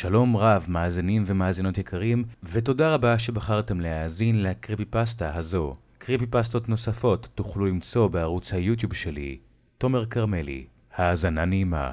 שלום רב, מאזינים ומאזינות יקרים, ותודה רבה שבחרתם להאזין לקריפי פסטה הזו. קריפי פסטות נוספות תוכלו למצוא בערוץ היוטיוב שלי, תומר כרמלי. האזנה נעימה.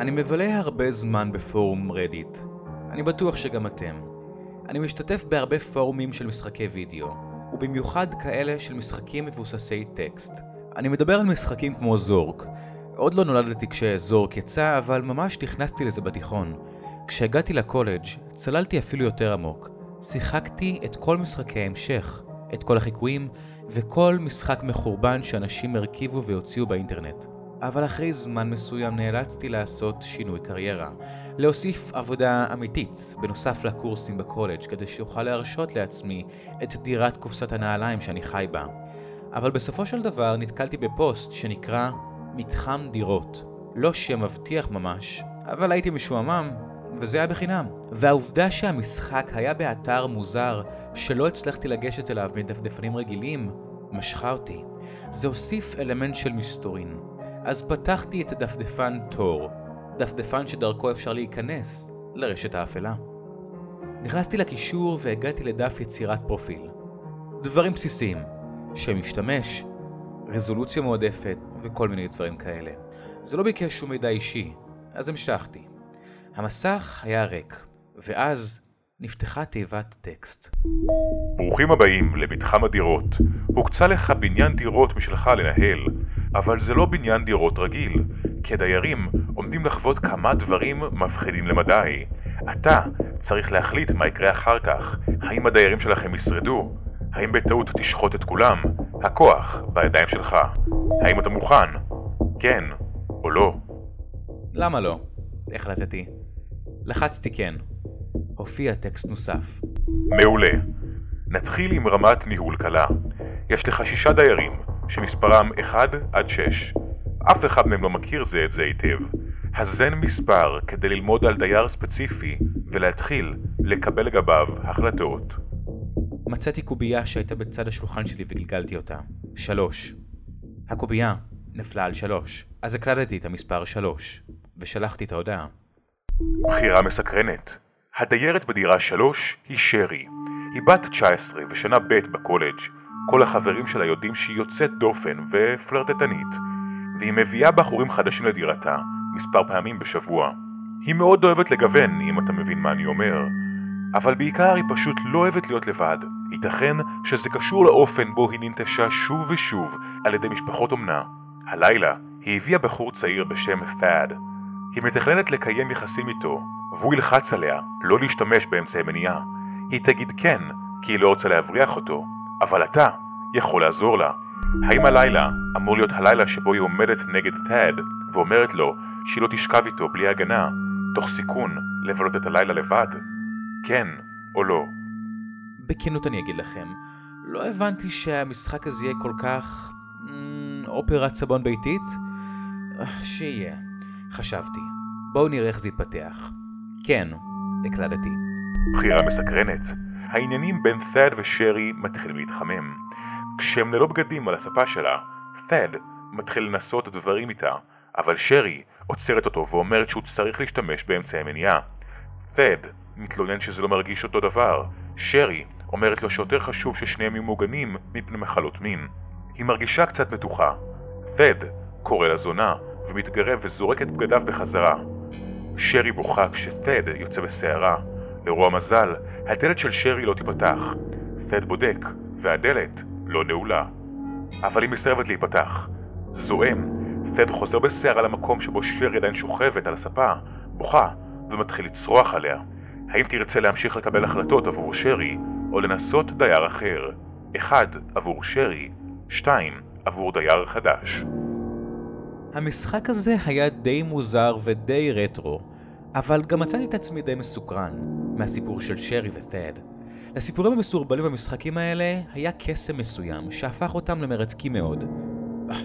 אני מבלה הרבה זמן בפורום רדיט. אני בטוח שגם אתם. אני משתתף בהרבה פורומים של משחקי וידאו, ובמיוחד כאלה של משחקים מבוססי טקסט. אני מדבר על משחקים כמו זורק. עוד לא נולדתי כשזורק יצא, אבל ממש נכנסתי לזה בתיכון. כשהגעתי לקולג' צללתי אפילו יותר עמוק. שיחקתי את כל משחקי ההמשך, את כל החיקויים וכל משחק מחורבן שאנשים הרכיבו והוציאו באינטרנט. אבל אחרי זמן מסוים נאלצתי לעשות שינוי קריירה. להוסיף עבודה אמיתית, בנוסף לקורסים בקולג' כדי שאוכל להרשות לעצמי את דירת קופסת הנעליים שאני חי בה. אבל בסופו של דבר נתקלתי בפוסט שנקרא מתחם דירות. לא שם מבטיח ממש, אבל הייתי משועמם, וזה היה בחינם. והעובדה שהמשחק היה באתר מוזר שלא הצלחתי לגשת אליו מדפדפנים רגילים, משכה אותי. זה הוסיף אלמנט של מסתורין. אז פתחתי את הדפדפן תור, דפדפן שדרכו אפשר להיכנס לרשת האפלה. נכנסתי לקישור והגעתי לדף יצירת פרופיל. דברים בסיסיים, שם משתמש, רזולוציה מועדפת וכל מיני דברים כאלה. זה לא ביקש שום מידע אישי, אז המשכתי. המסך היה ריק, ואז נפתחה תיבת טקסט. ברוכים הבאים למתחם הדירות. הוקצה לך בניין דירות משלך לנהל, אבל זה לא בניין דירות רגיל, כי הדיירים עומדים לחוות כמה דברים מפחידים למדי. אתה צריך להחליט מה יקרה אחר כך. האם הדיירים שלכם ישרדו? האם בטעות תשחוט את כולם? הכוח בידיים שלך. האם אתה מוכן? כן או לא? למה לא? החלטתי. לחצתי כן. הופיע טקסט נוסף. מעולה. נתחיל עם רמת ניהול קלה. יש לך שישה דיירים, שמספרם 1 עד 6. אף אחד מהם לא מכיר זה את זה היטב. הזן מספר כדי ללמוד על דייר ספציפי ולהתחיל לקבל לגביו החלטות. מצאתי קובייה שהייתה בצד השולחן שלי וגלגלתי אותה. שלוש. הקובייה נפלה על שלוש, אז הקלטתי את המספר שלוש, ושלחתי את ההודעה. בחירה מסקרנת. הדיירת בדירה 3 היא שרי. היא בת 19 ושנה ב' בקולג'. כל החברים שלה יודעים שהיא יוצאת דופן ופלרטטנית, והיא מביאה בחורים חדשים לדירתה מספר פעמים בשבוע. היא מאוד אוהבת לגוון, אם אתה מבין מה אני אומר, אבל בעיקר היא פשוט לא אוהבת להיות לבד. ייתכן שזה קשור לאופן בו היא ננטשה שוב ושוב על ידי משפחות אומנה. הלילה היא הביאה בחור צעיר בשם ת'אד. היא מתכננת לקיים יחסים איתו, והוא ילחץ עליה לא להשתמש באמצעי מניעה. היא תגיד כן, כי היא לא רוצה להבריח אותו, אבל אתה יכול לעזור לה. האם הלילה אמור להיות הלילה שבו היא עומדת נגד טד ואומרת לו שהיא לא תשכב איתו בלי הגנה, תוך סיכון לבלות את הלילה לבד? כן או לא? בכנות אני אגיד לכם, לא הבנתי שהמשחק הזה יהיה כל כך... אמ, אופרת סבון ביתית? שיהיה. חשבתי. בואו נראה איך זה יתפתח. כן, הקלדתי. בחירה מסקרנת. העניינים בין ת'אד ושרי מתחילים להתחמם. כשהם ללא בגדים על הספה שלה, ת'אד מתחיל לנסות דברים איתה, אבל שרי עוצרת אותו ואומרת שהוא צריך להשתמש באמצעי מניעה. ת'אד מתלונן שזה לא מרגיש אותו דבר. שרי אומרת לו שיותר חשוב ששניהם יהיו מוגנים מפני מחלות מין. היא מרגישה קצת מתוחה. ת'אד קורא לזונה ומתגרב וזורק את בגדיו בחזרה. שרי בוכה כשת'אד יוצא בסערה. לרוע מזל, הדלת של שרי לא תיפתח. ת'אד בודק, והדלת לא נעולה. אבל היא מסרבת להיפתח. זועם, ת'אד חוזר בסערה למקום שבו שרי עדיין שוכבת על הספה, בוכה, ומתחיל לצרוח עליה. האם תרצה להמשיך לקבל החלטות עבור שרי, או לנסות דייר אחר? אחד עבור שרי, שתיים עבור דייר חדש. המשחק הזה היה די מוזר ודי רטרו, אבל גם מצאתי את עצמי די מסוקרן מהסיפור של שרי ות'אד. לסיפורים המסורבלים במשחקים האלה היה קסם מסוים שהפך אותם למרתקים מאוד. אה,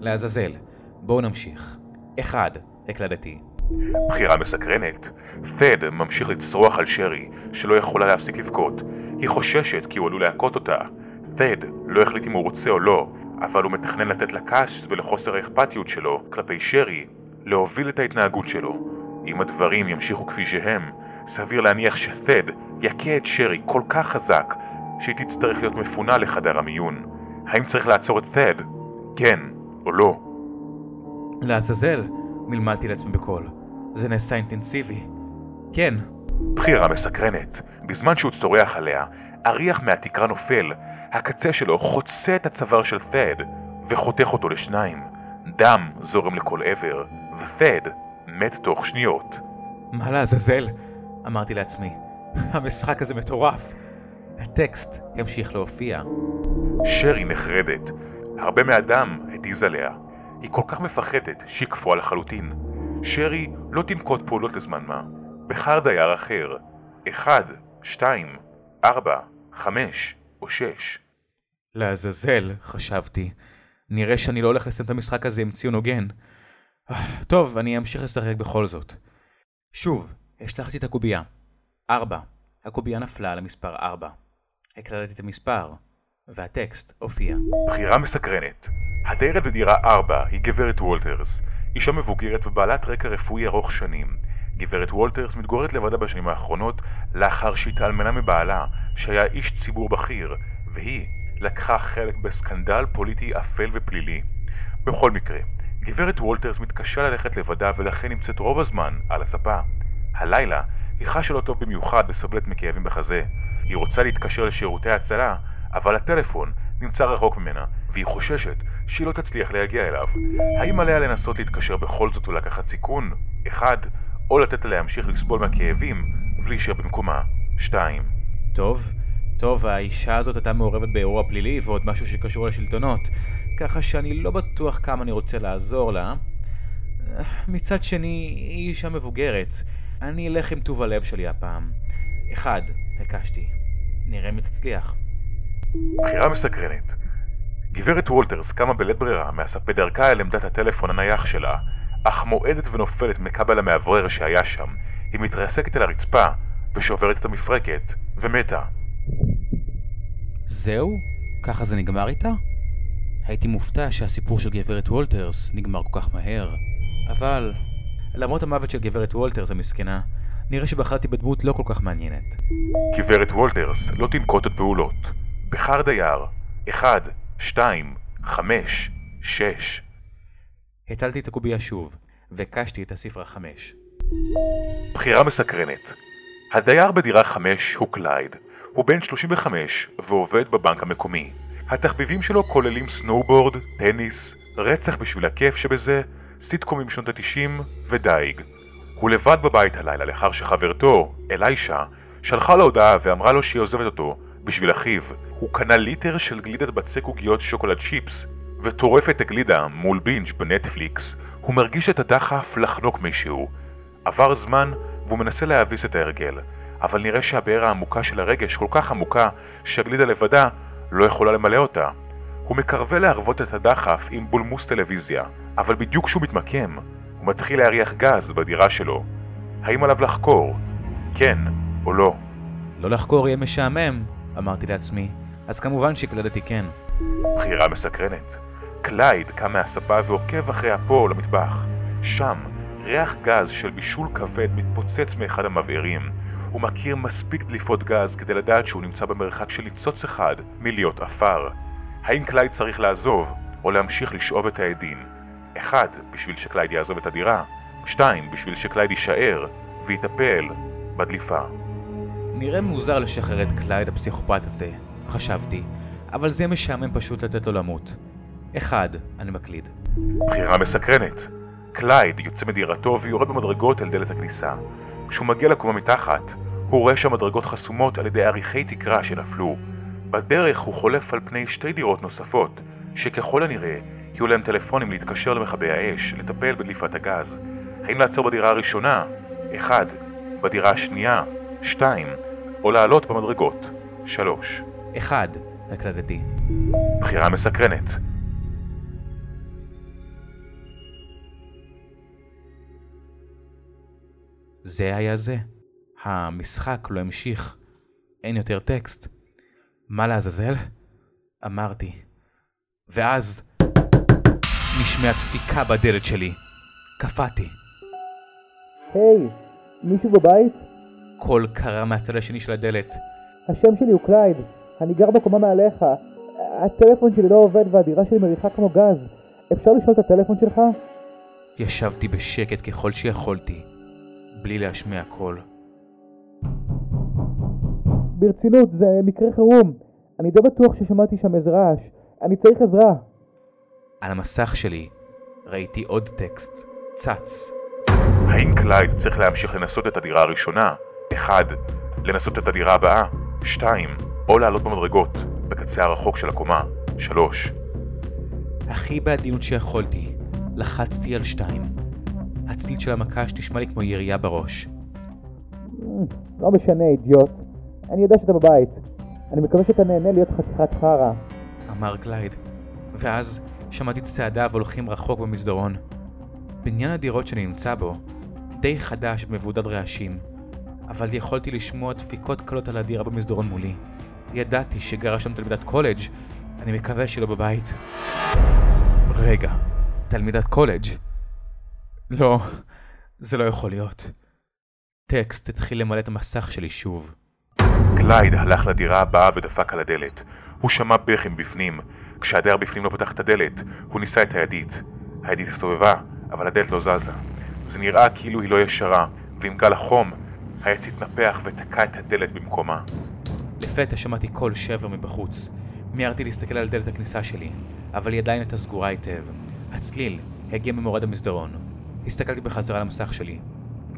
לעזאזל, בואו נמשיך. אחד, הקלדתי. בחירה מסקרנת. ת'אד ממשיך לצרוח על שרי, שלא יכולה להפסיק לבכות. היא חוששת כי הוא עלול להכות אותה. ת'אד לא החליט אם הוא רוצה או לא, אבל הוא מתכנן לתת לכעס ולחוסר האכפתיות שלו כלפי שרי להוביל את ההתנהגות שלו. אם הדברים ימשיכו כפי שהם, סביר להניח שתד יכה את שרי כל כך חזק שהיא תצטרך להיות מפונה לחדר המיון. האם צריך לעצור את תד? כן או לא? לעזאזל, מלמלתי לעצמי בקול. זה נעשה אינטנסיבי. כן. בחירה מסקרנת. בזמן שהוא צורח עליה, אריח מהתקרה נופל, הקצה שלו חוצה את הצוואר של תד וחותך אותו לשניים. דם זורם לכל עבר, ותד מת תוך שניות. מה לעזאזל? אמרתי לעצמי. המשחק הזה מטורף. הטקסט ימשיך להופיע. שרי נחרדת. הרבה מהדם התיז עליה. היא כל כך מפחדת שהיא קפואה לחלוטין. שרי לא תנקוט פעולות לזמן מה. בחר דייר אחר. אחד, שתיים, ארבע, חמש או שש. לעזאזל, חשבתי. נראה שאני לא הולך לסיים את המשחק הזה עם ציון הוגן. טוב, אני אמשיך לשחק בכל זאת. שוב, השלכתי את הקובייה. ארבע. הקובייה נפלה על המספר ארבע. הקלטתי את המספר, והטקסט הופיע. בחירה מסקרנת. הדיירת בדירה 4 היא גברת וולטרס, אישה מבוגרת ובעלת רקע רפואי ארוך שנים. גברת וולטרס מתגוררת לבדה בשנים האחרונות לאחר שהתאלמנה מבעלה, שהיה איש ציבור בכיר, והיא לקחה חלק בסקנדל פוליטי אפל ופלילי. בכל מקרה, גברת וולטרס מתקשה ללכת לבדה ולכן נמצאת רוב הזמן על הספה. הלילה היא חשה לא טוב במיוחד וסובלת מכאבים בחזה. היא רוצה להתקשר לשירותי ההצלה, אבל הטלפון נמצא רחוק ממנה, והיא חוששת שהיא לא תצליח להגיע אליו. האם עליה לנסות להתקשר בכל זאת ולקחת סיכון? אחד, או לתת לה להמשיך לסבול מהכאבים ולהישאר במקומה. שתיים. טוב, טוב, האישה הזאת הייתה מעורבת באירוע פלילי ועוד משהו שקשור לשלטונות, ככה שאני לא בטוח כמה אני רוצה לעזור לה. מצד שני, היא אישה מבוגרת. אני אלך עם טוב הלב שלי הפעם. אחד, הקשתי. נראה אם היא תצליח. בחירה מסקרנת. גברת וולטרס קמה בלית ברירה מהספה דרכה אל עמדת הטלפון הנייח שלה, אך מועדת ונופלת מכבל המאוורר שהיה שם. היא מתרסקת אל הרצפה ושוברת את המפרקת, ומתה. זהו? ככה זה נגמר איתה? הייתי מופתע שהסיפור של גברת וולטרס נגמר כל כך מהר. אבל, למרות המוות של גברת וולטרס המסכנה, נראה שבחרתי בדמות לא כל כך מעניינת. גברת וולטרס לא תנקוט עוד פעולות. בחר דייר, אחד, שתיים, חמש, שש. הטלתי את הקובייה שוב, והקשתי את הספרה חמש. בחירה מסקרנת. הדייר בדירה חמש הוא קלייד. הוא בן 35 ועובד בבנק המקומי. התחביבים שלו כוללים סנואובורד, טניס, רצח בשביל הכיף שבזה, סיטקומים שנות ה-90 ודייג. הוא לבד בבית הלילה לאחר שחברתו, אליישה, שלחה לו הודעה ואמרה לו שהיא עוזבת אותו בשביל אחיו. הוא קנה ליטר של גלידת בצק עוגיות שוקולד צ'יפס וטורף את הגלידה מול בינג' בנטפליקס. הוא מרגיש את הדחף לחנוק מישהו. עבר זמן והוא מנסה להביס את ההרגל, אבל נראה שהבאר העמוקה של הרגש כל כך עמוקה שהגלידה לבדה לא יכולה למלא אותה. הוא מקרבה להרוות את הדחף עם בולמוס טלוויזיה, אבל בדיוק כשהוא מתמקם, הוא מתחיל להריח גז בדירה שלו. האם עליו לחקור? כן או לא? לא לחקור יהיה משעמם, אמרתי לעצמי, אז כמובן שהקלדתי כן. בחירה מסקרנת. קלייד קם מהספה ועוקב אחרי אפו למטבח. שם, ריח גז של בישול כבד מתפוצץ מאחד המבערים. הוא מכיר מספיק דליפות גז כדי לדעת שהוא נמצא במרחק של ניצוץ אחד מלהיות עפר. האם קלייד צריך לעזוב, או להמשיך לשאוף את האדים? אחד, בשביל שקלייד יעזוב את הדירה. שתיים, בשביל שקלייד יישאר, ויטפל בדליפה. נראה מוזר לשחרר את קלייד הפסיכופת הזה, חשבתי, אבל זה משעמם פשוט לתת לו למות. אחד, אני מקליד. בחירה מסקרנת. קלייד יוצא מדירתו ויורד במדרגות אל דלת הכניסה. כשהוא מגיע לקומה מתחת, הוא רואה שהמדרגות חסומות על ידי עריכי תקרה שנפלו. בדרך הוא חולף על פני שתי דירות נוספות, שככל הנראה יהיו להם טלפונים להתקשר למכבי האש, לטפל בדליפת הגז. האם לעצור בדירה הראשונה? אחד. בדירה השנייה? שתיים. או לעלות במדרגות? שלוש. אחד, הקלדתי. בחירה מסקרנת. זה היה זה. המשחק לא המשיך. אין יותר טקסט. מה לעזאזל? אמרתי. ואז נשמעה דפיקה בדלת שלי. קפאתי. היי, מישהו בבית? קול קרא מהצד השני של הדלת. השם שלי הוא קלייד, אני גר בקומה מעליך. הטלפון שלי לא עובד והדירה שלי מריחה כמו גז. אפשר לשאול את הטלפון שלך? ישבתי בשקט ככל שיכולתי, בלי להשמיע קול. ברצינות, זה מקרה חירום. אני די בטוח ששמעתי שם איזה רעש. אני צריך עזרה. על המסך שלי ראיתי עוד טקסט, צץ. האם קלייד צריך להמשיך לנסות את הדירה הראשונה? 1. לנסות את הדירה הבאה? 2. או לעלות במדרגות, בקצה הרחוק של הקומה? 3. הכי בעדינות שיכולתי, לחצתי על שתיים. הצליל של המקש נשמע לי כמו ירייה בראש. לא משנה, אידיוט. אני יודע שאתה בבית. אני מקווה שאתה נהנה להיות חתיכת חרא. אמר קלייד, ואז שמעתי את צעדיו הולכים רחוק במסדרון. בניין הדירות שאני נמצא בו, די חדש ומבודד רעשים, אבל יכולתי לשמוע דפיקות קלות על הדירה במסדרון מולי. ידעתי שגרה שם תלמידת קולג', אני מקווה שהיא לא בבית. רגע, תלמידת קולג'? לא, זה לא יכול להיות. טקסט התחיל למלא את המסך שלי שוב. קלייד הלך לדירה הבאה ודפק על הדלת. הוא שמע בכי מבפנים. כשהדייר בפנים לא פתח את הדלת, הוא ניסה את הידית. הידית הסתובבה, אבל הדלת לא זזה. זה נראה כאילו היא לא ישרה, ועם גל החום, העץ התנפח ותקע את הדלת במקומה. לפתע שמעתי קול שבר מבחוץ. מיהרתי להסתכל על דלת הכניסה שלי, אבל היא עדיין הייתה סגורה היטב. הצליל הגיע ממורד המסדרון. הסתכלתי בחזרה למסך שלי.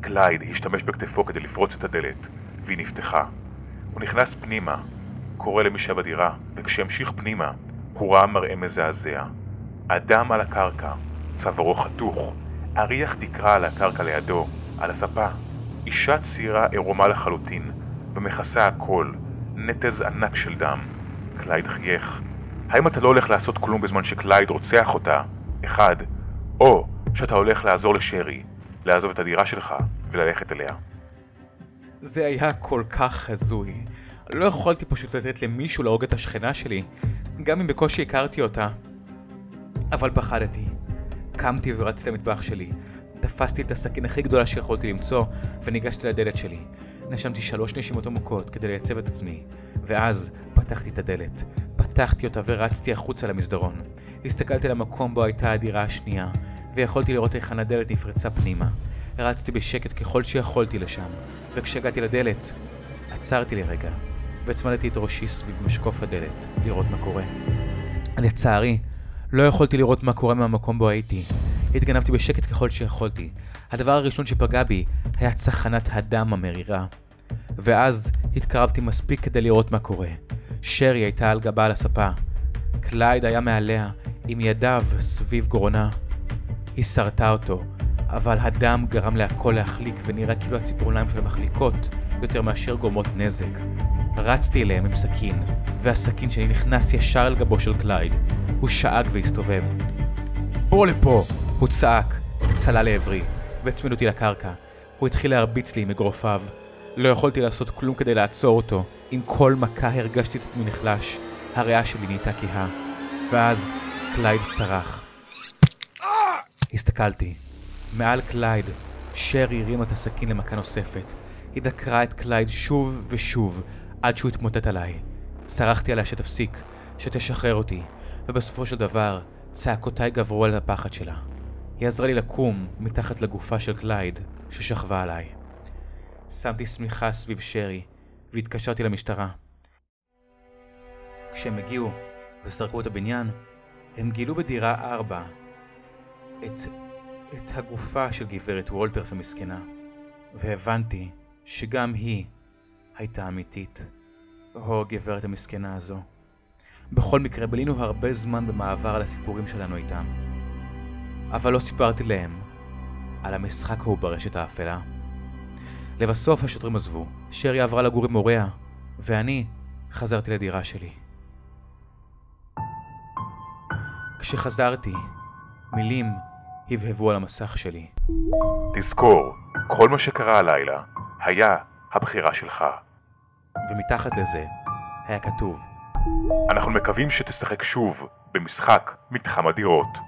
קלייד השתמש בכתפו כדי לפרוץ את הדלת, והיא נפתחה. הוא נכנס פנימה, קורא למי שהיה בדירה, וכשהמשיך פנימה, הוא ראה מראה מזעזע. אדם על הקרקע, צווארו חתוך, אריח תקרה על הקרקע לידו, על הספה. אישה צעירה עירומה לחלוטין, ומכסה הכל, נתז ענק של דם. קלייד חייך. האם אתה לא הולך לעשות כלום בזמן שקלייד רוצח אותה? אחד. או שאתה הולך לעזור לשרי, לעזוב את הדירה שלך וללכת אליה. זה היה כל כך הזוי. לא יכולתי פשוט לתת למישהו להרוג את השכנה שלי, גם אם בקושי הכרתי אותה. אבל פחדתי. קמתי ורצתי למטבח שלי. תפסתי את הסכין הכי גדולה שיכולתי למצוא, וניגשתי לדלת שלי. נשמתי שלוש נשימות עמוקות כדי לייצב את עצמי, ואז פתחתי את הדלת. פתחתי אותה ורצתי החוצה למסדרון. הסתכלתי למקום בו הייתה הדירה השנייה, ויכולתי לראות היכן הדלת נפרצה פנימה. רצתי בשקט ככל שיכולתי לשם, וכשהגעתי לדלת, עצרתי לרגע, והצמדתי את ראשי סביב משקוף הדלת, לראות מה קורה. לצערי, לא יכולתי לראות מה קורה מהמקום בו הייתי. התגנבתי בשקט ככל שיכולתי. הדבר הראשון שפגע בי היה צחנת הדם המרירה. ואז התקרבתי מספיק כדי לראות מה קורה. שרי הייתה על גבה על הספה. קלייד היה מעליה, עם ידיו סביב גרונה. היא שרטה אותו, אבל הדם גרם להכל להחליק ונראה כאילו הציפורניים שלה מחליקות יותר מאשר גורמות נזק. רצתי אליהם עם סכין, והסכין שלי נכנס ישר על גבו של קלייד. הוא שאג והסתובב. בוא לפה! הוא צעק, צלל לעברי, והצמיד אותי לקרקע. הוא התחיל להרביץ לי עם אגרופיו. לא יכולתי לעשות כלום כדי לעצור אותו. עם כל מכה הרגשתי את עצמי נחלש. הראייה שלי נהייתה כהה. ואז קלייד צרח. הסתכלתי. מעל קלייד, שרי הרימה את הסכין למכה נוספת. היא דקרה את קלייד שוב ושוב, עד שהוא התמוטט עליי. צרחתי עליה שתפסיק, שתשחרר אותי, ובסופו של דבר, צעקותיי גברו על הפחד שלה. היא עזרה לי לקום מתחת לגופה של קלייד, ששכבה עליי. שמתי שמיכה סביב שרי, והתקשרתי למשטרה. כשהם הגיעו וסרקו את הבניין, הם גילו בדירה 4 את, את הגופה של גברת וולטרס המסכנה, והבנתי שגם היא הייתה אמיתית. הו, הגברת המסכנה הזו. בכל מקרה, בילינו הרבה זמן במעבר על הסיפורים שלנו איתם. אבל לא סיפרתי להם על המשחק ההוא ברשת האפלה. לבסוף השוטרים עזבו, שרי עברה לגור עם הוריה, ואני חזרתי לדירה שלי. כשחזרתי, מילים הבהבו על המסך שלי. תזכור, כל מה שקרה הלילה היה הבחירה שלך. ומתחת לזה היה כתוב אנחנו מקווים שתשחק שוב במשחק מתחם הדירות.